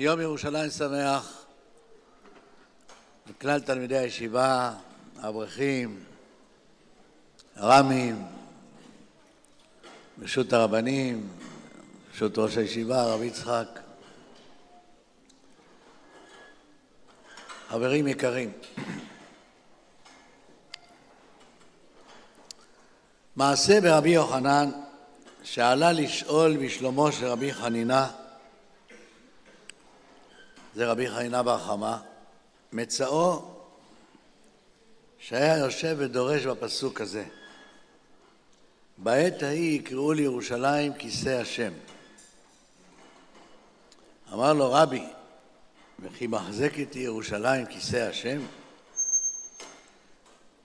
יום ירושלים שמח לכלל תלמידי הישיבה, האברכים, הר"מים, רשות הרבנים, רשות ראש הישיבה, הרב יצחק. חברים יקרים, מעשה ברבי יוחנן שעלה לשאול בשלומו של רבי חנינה זה רבי חנינה בר חמא, מצאו שהיה יושב ודורש בפסוק הזה בעת ההיא יקראו לירושלים כיסא השם. אמר לו רבי, וכי מחזק איתי ירושלים כיסא השם?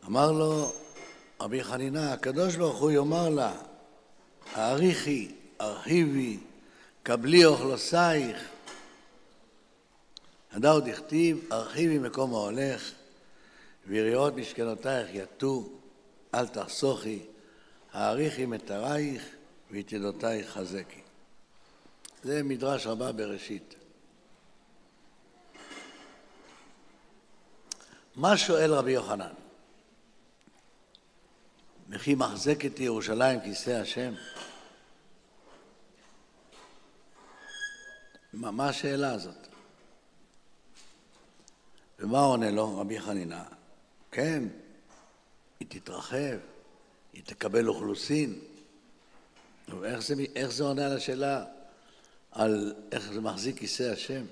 אמר לו רבי חנינה, הקדוש ברוך הוא יאמר לה, האריכי, הרחיבי, קבלי אוכלוסייך, הדאו דכתיב, הרחיבי מקום ההולך, ויריעות משכנותייך יטו, אל תחסוכי, האריכי מטרייך, ויתדותייך חזקי. זה מדרש רבה בראשית. מה שואל רבי יוחנן? וכי מחזק את ירושלים כיסא השם? מה, מה השאלה הזאת? ומה עונה לו רבי חנינה? כן, היא תתרחב, היא תקבל אוכלוסין. איך זה, איך זה עונה על השאלה על איך זה מחזיק כיסא השם?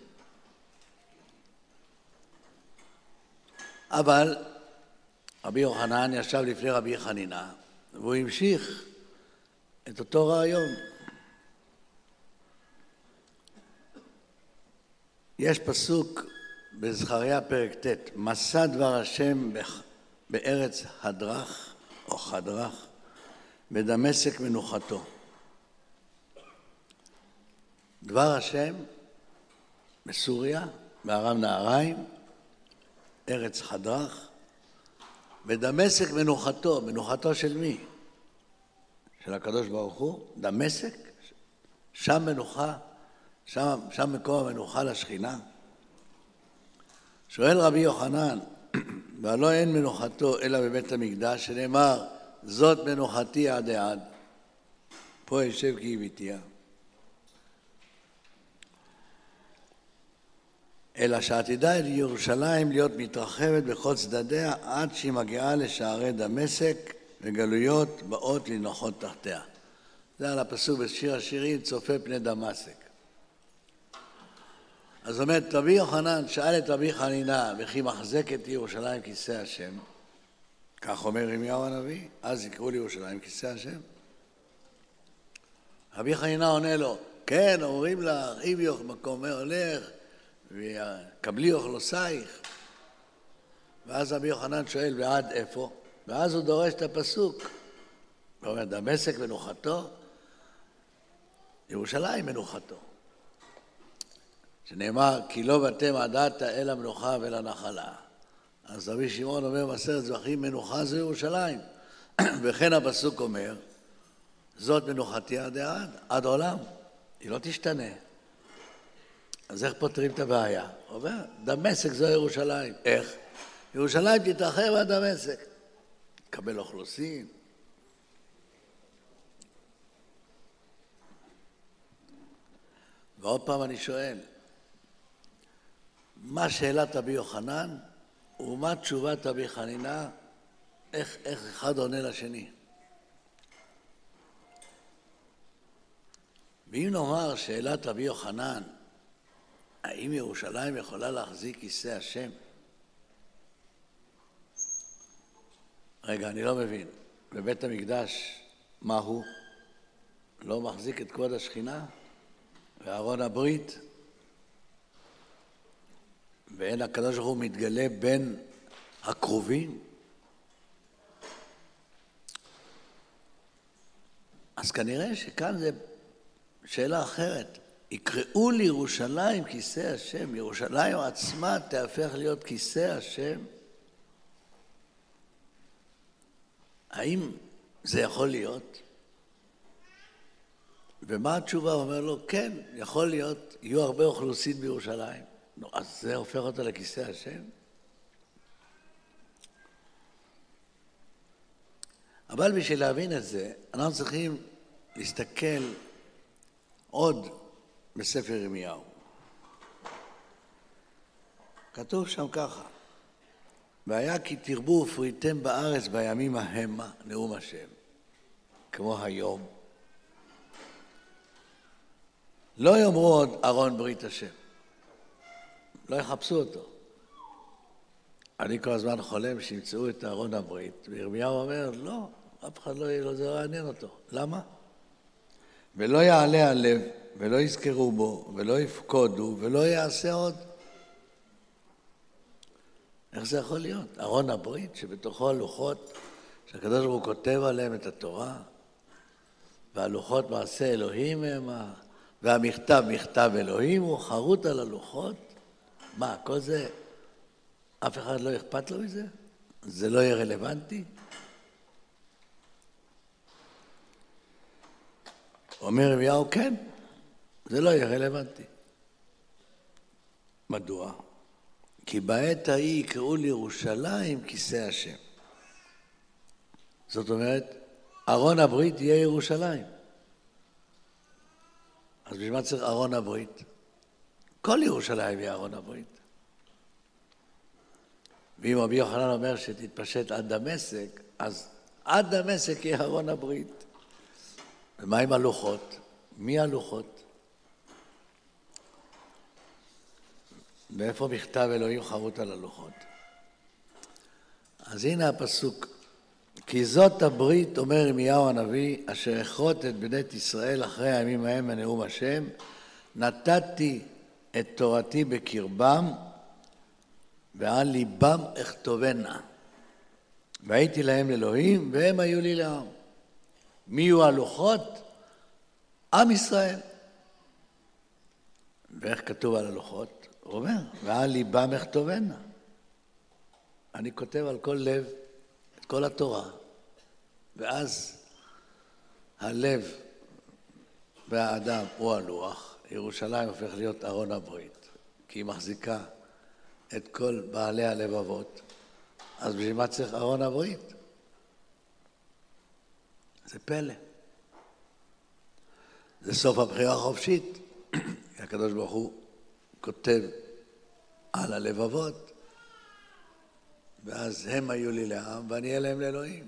אבל רבי יוחנן ישב לפני רבי חנינה והוא המשיך את אותו רעיון. יש פסוק בזכריה פרק ט', מסע דבר השם בארץ הדרך או חדרך, בדמשק מנוחתו. דבר השם בסוריה, בארם נהריים, ארץ חדרך, בדמשק מנוחתו, מנוחתו של מי? של הקדוש ברוך הוא, דמשק, שם מנוחה, שם, שם מקום המנוחה לשכינה. שואל רבי יוחנן, והלא אין מנוחתו אלא בבית המקדש, שנאמר, זאת מנוחתי עד עד. פה יושב כי הביתיה. אלא שעתידה את ירושלים להיות מתרחבת בכל צדדיה עד שהיא מגיעה לשערי דמשק וגלויות באות לנחות תחתיה. זה על הפסוק בשיר השירים, צופה פני דמשק. אז אומרת, רבי יוחנן שאל את רבי חנינה, וכי מחזק את ירושלים כיסא השם, כך אומר ירמיהו הנביא, אז יקראו לירושלים כיסא השם. רבי חנינה עונה לו, כן, אומרים לה, ריבי מקום הולך, וקבלי אוכלוסייך. ואז רבי יוחנן שואל, ועד איפה? ואז הוא דורש את הפסוק. הוא אומר, דמשק מנוחתו, ירושלים מנוחתו. שנאמר, כי לא באתם עדת אל המנוחה ואל הנחלה. אז רבי שמעון אומר בעשרת זבחים, מנוחה זה ירושלים. וכן הפסוק אומר, זאת מנוחתי עד עד, עד עולם. היא לא תשתנה. אז איך פותרים את הבעיה? אומר, דמשק זו ירושלים. איך? ירושלים תתרחב עד דמשק. תקבל אוכלוסין. ועוד פעם אני שואל, מה שאלת רבי יוחנן ומה תשובת רבי חנינה, איך, איך אחד עונה לשני. ואם נאמר שאלת רבי יוחנן, האם ירושלים יכולה להחזיק כיסא השם? רגע, אני לא מבין. בבית המקדש, מה הוא? לא מחזיק את כבוד השכינה? וארון הברית? ואין הקדוש ברוך הוא מתגלה בין הקרובים? אז כנראה שכאן זה שאלה אחרת. יקראו לירושלים כיסא השם, ירושלים עצמה תהפך להיות כיסא השם? האם זה יכול להיות? ומה התשובה? הוא אומר לו, כן, יכול להיות, יהיו הרבה אוכלוסין בירושלים. נו, אז זה הופך אותה לכיסא השם? אבל בשביל להבין את זה, אנחנו צריכים להסתכל עוד בספר ירמיהו. כתוב שם ככה: והיה כי תרבו ופריתם בארץ בימים ההמה, נאום השם, כמו היום. לא יאמרו עוד ארון ברית השם, לא יחפשו אותו. אני כל הזמן חולם שימצאו את ארון הברית, וירמיהו אומר, לא, אף אחד לא, לא, זה לא יעניין אותו. למה? ולא יעלה הלב, ולא יזכרו בו, ולא יפקודו, ולא יעשה עוד. איך זה יכול להיות? ארון הברית, שבתוכו הלוחות, שהקדוש ברוך הוא כותב עליהם את התורה, והלוחות מעשה אלוהים הם, והמכתב מכתב אלוהים, הוא חרוט על הלוחות. מה, כל זה, אף אחד לא אכפת לו מזה? זה לא יהיה רלוונטי? אומר רביהו, כן, זה לא יהיה רלוונטי. מדוע? כי בעת ההיא יקראו לירושלים כיסא השם. זאת אומרת, ארון הברית יהיה ירושלים. אז בשביל מה צריך ארון הברית? כל ירושלים יהיה ארון הברית. ואם רבי יוחנן אומר שתתפשט עד דמשק, אז עד דמשק יהיה ארון הברית. ומה עם הלוחות? מי הלוחות? ואיפה מכתב אלוהים חרוט על הלוחות? אז הנה הפסוק: כי זאת הברית, אומר ירמיהו הנביא, אשר אכרות את בנית ישראל אחרי הימים ההם בנאום השם, נתתי את תורתי בקרבם, ועל ליבם אכתובנה. והייתי להם לאלוהים, והם היו לי לעם. מי יהיו הלוחות? עם ישראל. ואיך כתוב על הלוחות? הוא אומר, ועל ליבם אכתובנה. אני כותב על כל לב את כל התורה, ואז הלב והאדם הוא הלוח, ירושלים הופך להיות ארון הברית, כי היא מחזיקה את כל בעלי הלבבות. אז בשביל מה צריך ארון הברית? זה פלא. זה סוף הבחירה החופשית. הקדוש ברוך הוא כותב על הלבבות, ואז הם היו לי לעם ואני אהיה להם לאלוהים.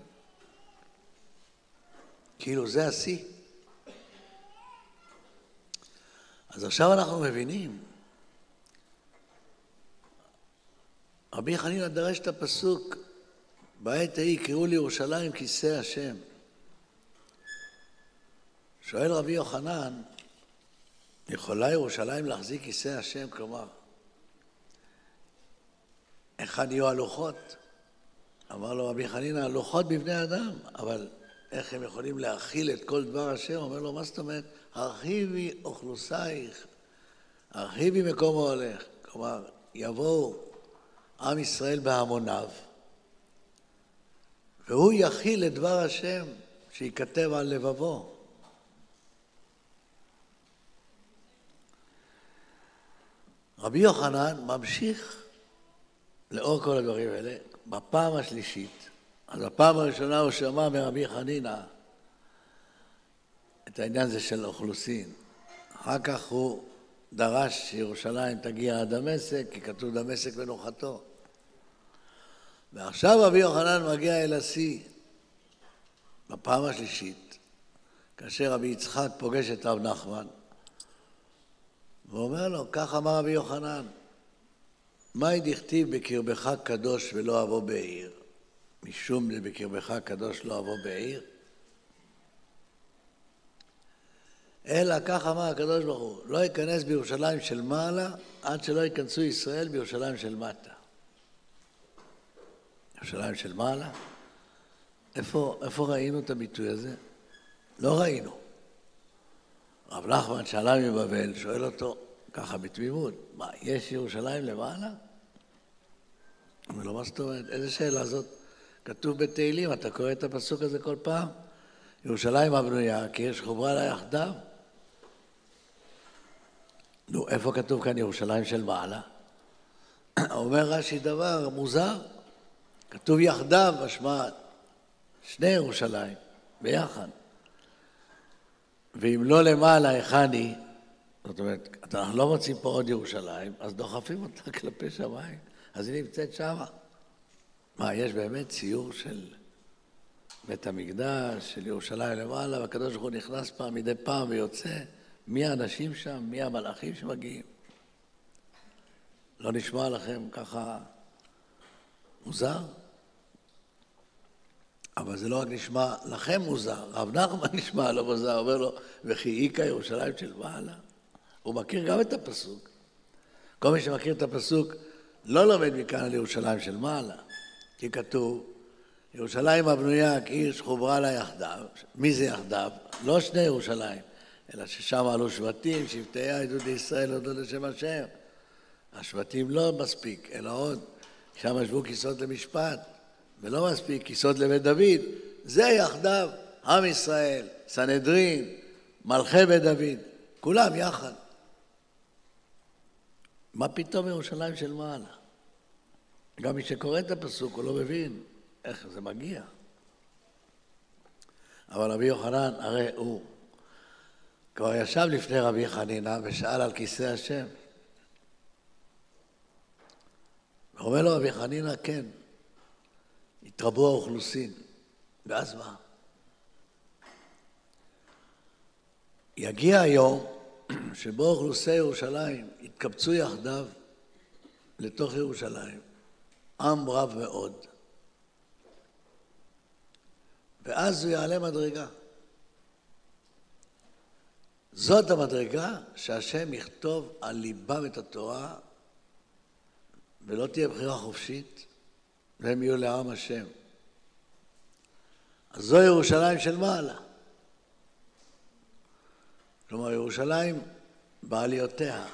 כאילו זה השיא. אז עכשיו אנחנו מבינים. רבי חנינא דרש את הפסוק, בעת ההיא קראו לירושלים כיסא השם. שואל רבי יוחנן, יכולה ירושלים להחזיק כיסא השם? כלומר, היכן יהיו הלוחות? אמר לו רבי חנינא, הלוחות בבני אדם, אבל איך הם יכולים להכיל את כל דבר השם? אומר לו, מה זאת אומרת? הרחיבי אוכלוסייך, הרחיבי מקום ההולך. כלומר, יבואו עם ישראל בהמוניו, והוא יכיל את דבר השם שייכתב על לבבו. רבי יוחנן ממשיך לאור כל הדברים האלה בפעם השלישית. אז בפעם הראשונה הוא שמע מרבי חנינא את העניין הזה של אוכלוסין. אחר כך הוא דרש שירושלים תגיע עד דמשק, כי כתוב דמשק מנוחתו. ועכשיו רבי יוחנן מגיע אל השיא בפעם השלישית, כאשר רבי יצחק פוגש את רב נחמן. ואומר לו, כך אמר רבי יוחנן, מהי דכתיב בקרבך קדוש ולא אבוא בעיר? משום בקרבך קדוש לא אבוא בעיר? אלא כך אמר הקדוש ברוך הוא, לא ייכנס בירושלים של מעלה עד שלא ייכנסו ישראל בירושלים של מטה. ירושלים של מעלה? איפה, איפה ראינו את הביטוי הזה? לא ראינו. רב נחמן שעלה מבבל, שואל אותו ככה בתמימות, מה, יש ירושלים למעלה? אומר לו, מה זאת אומרת? איזה שאלה זאת? כתוב בתהילים, אתה קורא את הפסוק הזה כל פעם? ירושלים הבנויה, כי יש חוברה לה יחדיו. נו, איפה כתוב כאן ירושלים של מעלה? אומר רש"י דבר מוזר, כתוב יחדיו, משמע שני ירושלים, ביחד. ואם לא למעלה, היכן היא? זאת אומרת, אנחנו לא מוצאים פה עוד ירושלים, אז דוחפים אותה כלפי שמיים, אז היא נמצאת שמה. מה, יש באמת ציור של בית המקדש, של ירושלים למעלה, והקדוש ברוך הוא נכנס פעם מדי פעם ויוצא? מי האנשים שם? מי המלאכים שמגיעים? לא נשמע לכם ככה מוזר? אבל זה לא רק נשמע לכם מוזר, רב נחמן נשמע לא מוזר, אומר לו, וכי איכא ירושלים של מעלה. הוא מכיר גם את הפסוק. כל מי שמכיר את הפסוק לא לומד מכאן על ירושלים של מעלה, כי כתוב, ירושלים הבנויה כעיר שחוברה לה יחדיו. מי זה יחדיו? לא שני ירושלים, אלא ששם עלו שבטים, שבטי העדות לישראל להודות לשם השם. השבטים לא מספיק, אלא עוד, שם ישבו כיסאות למשפט, ולא מספיק כיסאות לבית דוד, זה יחדיו, עם ישראל, סנהדרין, מלכי בית דוד, כולם יחד. מה פתאום ירושלים של מעלה? גם מי שקורא את הפסוק הוא לא מבין איך זה מגיע. אבל רבי יוחנן, הרי הוא כבר ישב לפני רבי חנינא ושאל על כיסא השם. אומר לו רבי חנינא, כן, התרבו האוכלוסין. ואז מה? יגיע היום שבו אוכלוסי ירושלים יתקבצו יחדיו לתוך ירושלים, עם רב מאוד, ואז הוא יעלה מדרגה. זאת המדרגה שהשם יכתוב על ליבם את התורה ולא תהיה בחירה חופשית והם יהיו לעם השם. אז זו ירושלים של מעלה. כלומר, ירושלים בעליותיה,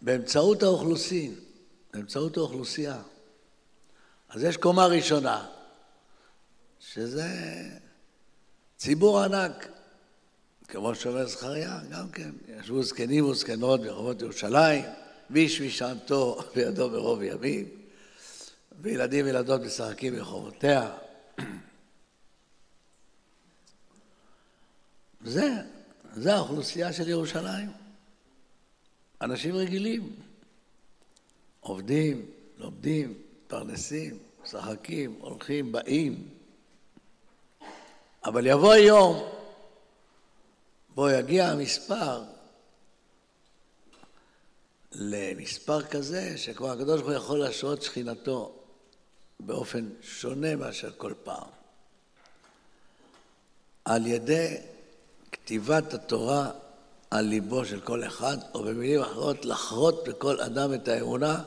באמצעות האוכלוסין, באמצעות האוכלוסייה. אז יש קומה ראשונה, שזה ציבור ענק, כמו שאומר זכריה, גם כן, ישבו זקנים וזקנות ברחובות ירושלים, ואיש ושענתו בידו ברוב ימים, וילדים וילדות משחקים ברחובותיה. זה, זה האוכלוסייה של ירושלים. אנשים רגילים, עובדים, לומדים, מתפרנסים, משחקים, הולכים, באים. אבל יבוא היום בו יגיע המספר למספר כזה שכבר הקדוש ברוך הוא יכול להשרות שכינתו באופן שונה מאשר כל פעם. על ידי כתיבת התורה על ליבו של כל אחד, או במילים אחרות, לחרות בכל אדם את האמונה,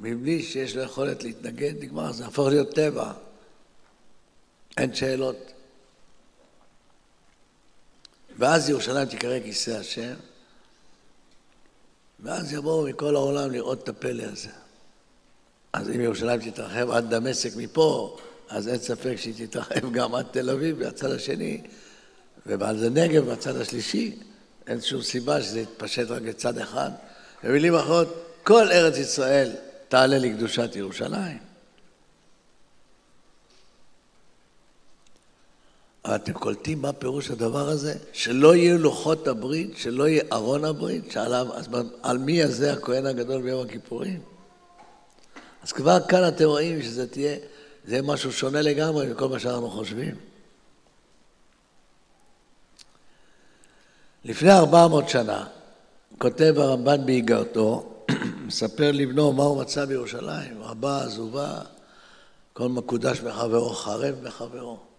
מבלי שיש לו יכולת להתנגד, נגמר, זה הפוך להיות טבע. אין שאלות. ואז ירושלים תיקרא כיסא השם, ואז יבואו מכל העולם לראות את הפלא הזה. אז אם ירושלים תתרחב עד דמשק מפה, אז אין ספק שהיא תתרחב גם עד תל אביב מהצד השני, ועד הנגב מהצד השלישי. אין שום סיבה שזה יתפשט רק לצד אחד. במילים אחרות, כל ארץ ישראל תעלה לקדושת ירושלים. אתם קולטים מה פירוש הדבר הזה? שלא יהיו לוחות הברית, שלא יהיה ארון הברית, שעליו, אז על מי הזה הכהן הגדול ביום הכיפורים? אז כבר כאן אתם רואים שזה תהיה, זה משהו שונה לגמרי מכל מה שאנחנו חושבים. לפני ארבע מאות שנה, כותב הרמב"ן באיגרתו, מספר לבנו מה הוא מצא בירושלים, רבה עזובה, כל מקודש בחברו, חרב בחברו.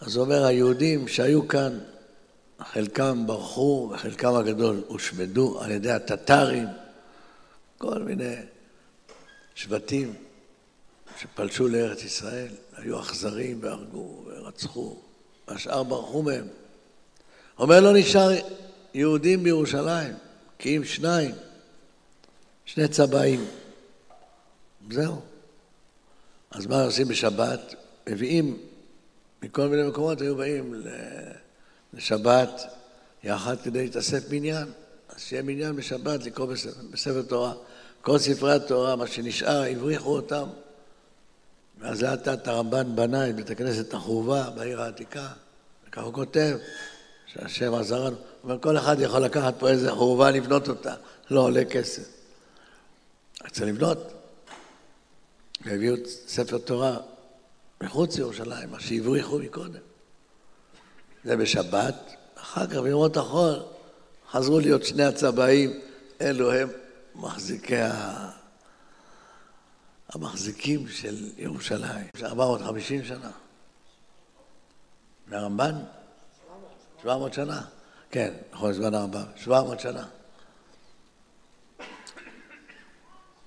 אז אומר, היהודים שהיו כאן, חלקם ברחו וחלקם הגדול הושמדו על ידי הטטרים, כל מיני שבטים שפלשו לארץ ישראל, היו אכזרים והרגו ורצחו, והשאר ברחו מהם. אומר, לא נשאר יהודים בירושלים, כי אם שניים, שני צבעים. זהו. אז מה עושים בשבת? מביאים מכל מיני מקומות היו באים לשבת יחד כדי להתאסף מניין. אז שיהיה מניין בשבת לקרוא בספר, בספר תורה. כל ספרי התורה, מה שנשאר, הבריחו אותם. ואז לאט לאט הרמב"ן בנה את בית הכנסת החורבה בעיר העתיקה, וכך הוא כותב, שהשם עזר לנו. הוא אומר, כל אחד יכול לקחת פה איזה חורבה, לבנות אותה, לא עולה כסף. צריך לבנות. והביאו ספר תורה מחוץ לירושלים, מה שהבריחו מקודם. זה בשבת, אחר כך בימות החול חזרו להיות שני הצבעים, אלו הם מחזיקי ה... המחזיקים של ירושלים, 450 שנה. מהרמב"ן? 700 שנה. כן, נכון, זמן הרמב"ן, 700 שנה.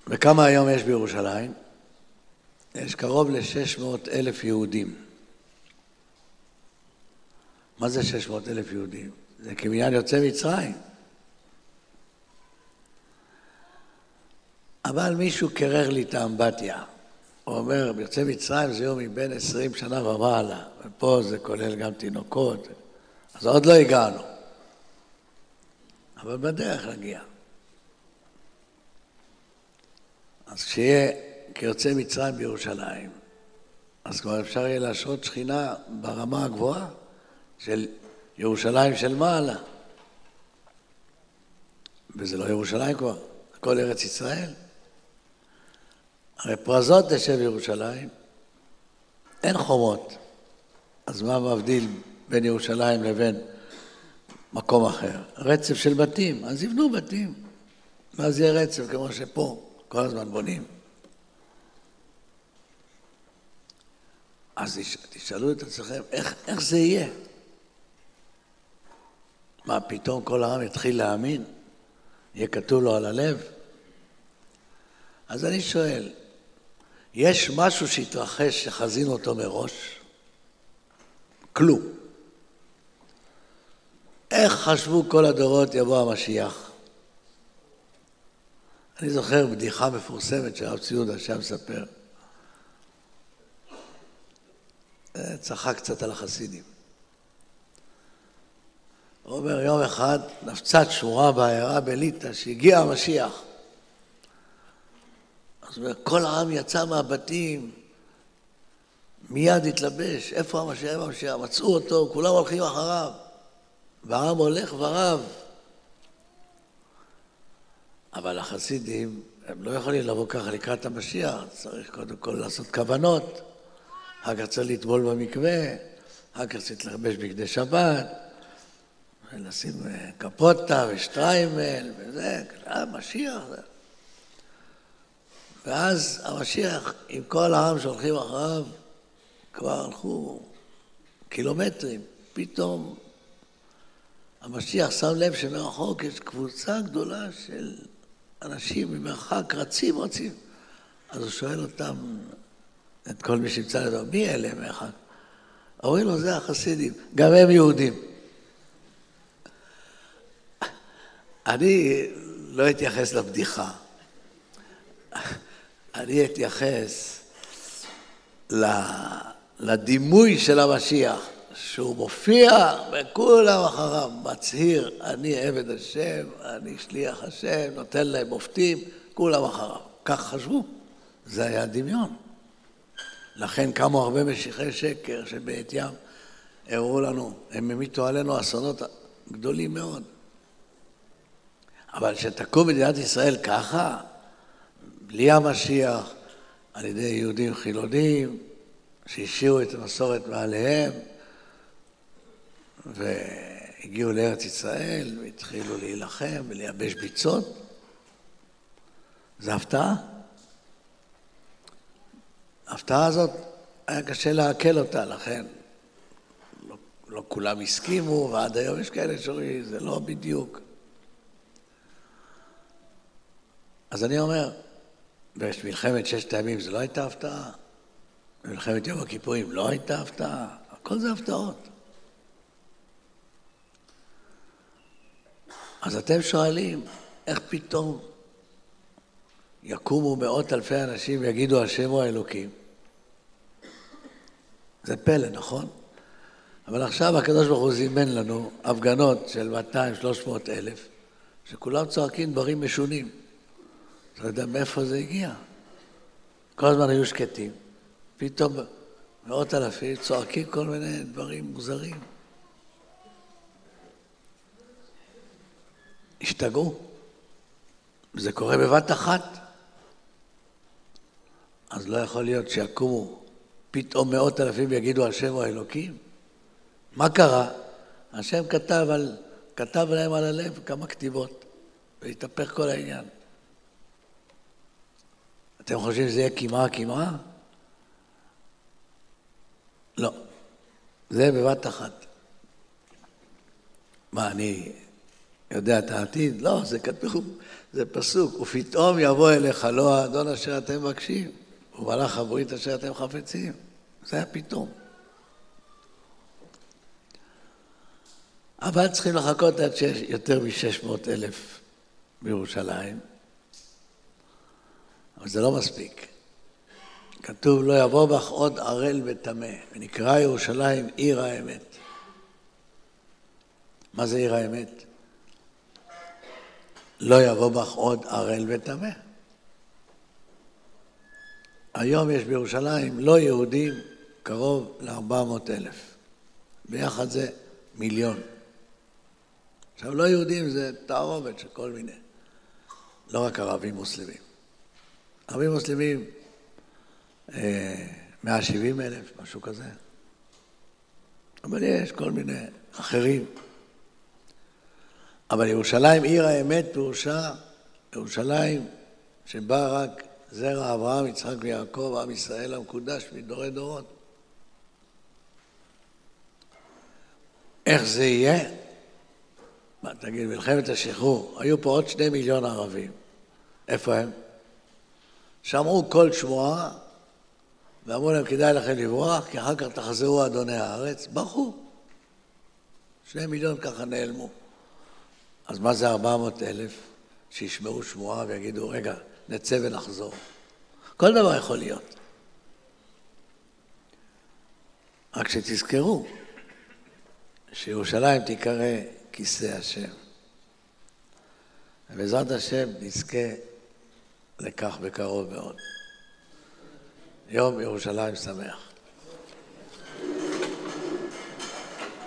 וכמה היום יש בירושלים? יש קרוב ל-600 אלף יהודים. מה זה 600 אלף יהודים? זה כמניין יוצא מצרים. אבל מישהו קרר לי את האמבטיה. הוא אומר, יוצא מצרים זה יום מבין עשרים שנה ומעלה, ופה זה כולל גם תינוקות, אז עוד לא הגענו. אבל בדרך נגיע. אז כשיהיה כיוצא מצרים בירושלים, אז כבר אפשר יהיה להשרות שכינה ברמה הגבוהה של ירושלים של מעלה. וזה לא ירושלים כבר, הכל ארץ ישראל. הרי פרזות תשב ירושלים, אין חומות. אז מה מבדיל בין ירושלים לבין מקום אחר? רצף של בתים, אז יבנו בתים. ואז יהיה רצף כמו שפה, כל הזמן בונים. אז תשאלו את עצמכם, איך, איך זה יהיה? מה, פתאום כל העם יתחיל להאמין? יהיה כתוב לו על הלב? אז אני שואל, יש משהו שהתרחש שחזינו אותו מראש? כלום. איך חשבו כל הדורות יבוא המשיח? אני זוכר בדיחה מפורסמת שהרב ציודה שם מספר. אה, צחק קצת על החסידים. הוא אומר, יום אחד נפצת שמורה בעיירה בליטא שהגיע המשיח. אז כל העם יצא מהבתים, מיד התלבש, איפה המשיח, איפה המשיח? מצאו אותו, כולם הולכים אחריו. והעם הולך ורב. אבל החסידים, הם לא יכולים לבוא ככה לקראת המשיח, צריך קודם כל לעשות כוונות, אחר כך צריך לטבול במקווה, אחר כך צריך ללבש בגדי שבת, לשים אה, קפוטה ושטריימל וזה, המשיח. זה. ואז המשיח, עם כל העם שהולכים אחריו, כבר הלכו קילומטרים. פתאום המשיח שם לב שמרחוק יש קבוצה גדולה של אנשים ממרחק רצים, רצים. אז הוא שואל אותם, את כל מי שימצא לדבר, מי אלה מרחק? אומרים לו, זה החסידים, גם הם יהודים. אני לא אתייחס לבדיחה. אני אתייחס לדימוי של המשיח, שהוא מופיע וכולם אחריו, מצהיר, אני עבד השם, אני שליח השם, נותן להם מופתים, כולם אחריו. כך חשבו, זה היה דמיון. לכן קמו הרבה משיחי שקר שבעת ים הראו לנו, הם המיתו עלינו אסונות גדולים מאוד. אבל שתקום מדינת ישראל ככה, בלי המשיח, על ידי יהודים חילונים, שהשאירו את המסורת מעליהם, והגיעו לארץ ישראל, והתחילו להילחם ולייבש ביצות, זו הפתעה. ההפתעה הזאת, היה קשה לעכל אותה, לכן לא, לא כולם הסכימו, ועד היום יש כאלה שאומרים, זה לא בדיוק. אז אני אומר, במלחמת ששת הימים זו לא הייתה הפתעה? במלחמת יום הכיפורים לא הייתה הפתעה? הכל זה הפתעות. אז אתם שואלים, איך פתאום יקומו מאות אלפי אנשים ויגידו השם הוא האלוקים? זה פלא, נכון? אבל עכשיו הקדוש ברוך הוא זימן לנו הפגנות של 200-300 אלף, שכולם צועקים דברים משונים. אתה לא יודע מאיפה זה הגיע. כל הזמן היו שקטים. פתאום מאות אלפים צועקים כל מיני דברים מוזרים. השתגעו. זה קורה בבת אחת. אז לא יכול להיות שיקומו פתאום מאות אלפים ויגידו השם הוא האלוקים? מה קרה? השם כתב, על, כתב להם על הלב כמה כתיבות, והתהפך כל העניין. אתם חושבים שזה יהיה קמעה קמעה? לא. זה בבת אחת. מה, אני יודע את העתיד? לא, זה כתוב, זה פסוק. ופתאום יבוא אליך לא האדון אשר אתם מבקשים, ומלאך הברית אשר אתם חפצים. זה היה פתאום. אבל צריכים לחכות עד שיש יותר מ-600 אלף בירושלים, אבל זה לא מספיק. כתוב, לא יבוא בך עוד ערל וטמא, ונקרא ירושלים עיר האמת. מה זה עיר האמת? לא יבוא בך עוד ערל וטמא. היום יש בירושלים לא יהודים קרוב ל-400 אלף. ביחד זה מיליון. עכשיו, לא יהודים זה תערובת של כל מיני, לא רק ערבים מוסלמים. ערבים מוסלמים, 170 אה, אלף, משהו כזה. אבל יש כל מיני אחרים. אבל ירושלים, עיר האמת, פירושה ירושלים שבה רק זרע אברהם, יצחק ויעקב, עם ישראל המקודש מדורי דורות. איך זה יהיה? מה, תגיד, מלחמת השחרור, היו פה עוד שני מיליון ערבים. איפה הם? שמעו כל שמועה ואמרו להם, כדאי לכם לברוח, כי אחר כך תחזרו אדוני הארץ. ברחו. שני מיליון ככה נעלמו. אז מה זה ארבע מאות אלף שישמעו שמועה ויגידו, רגע, נצא ונחזור? כל דבר יכול להיות. רק שתזכרו שירושלים תיקרא כיסא השם. ובעזרת השם נזכה לכך בקרוב מאוד. יום ירושלים שמח.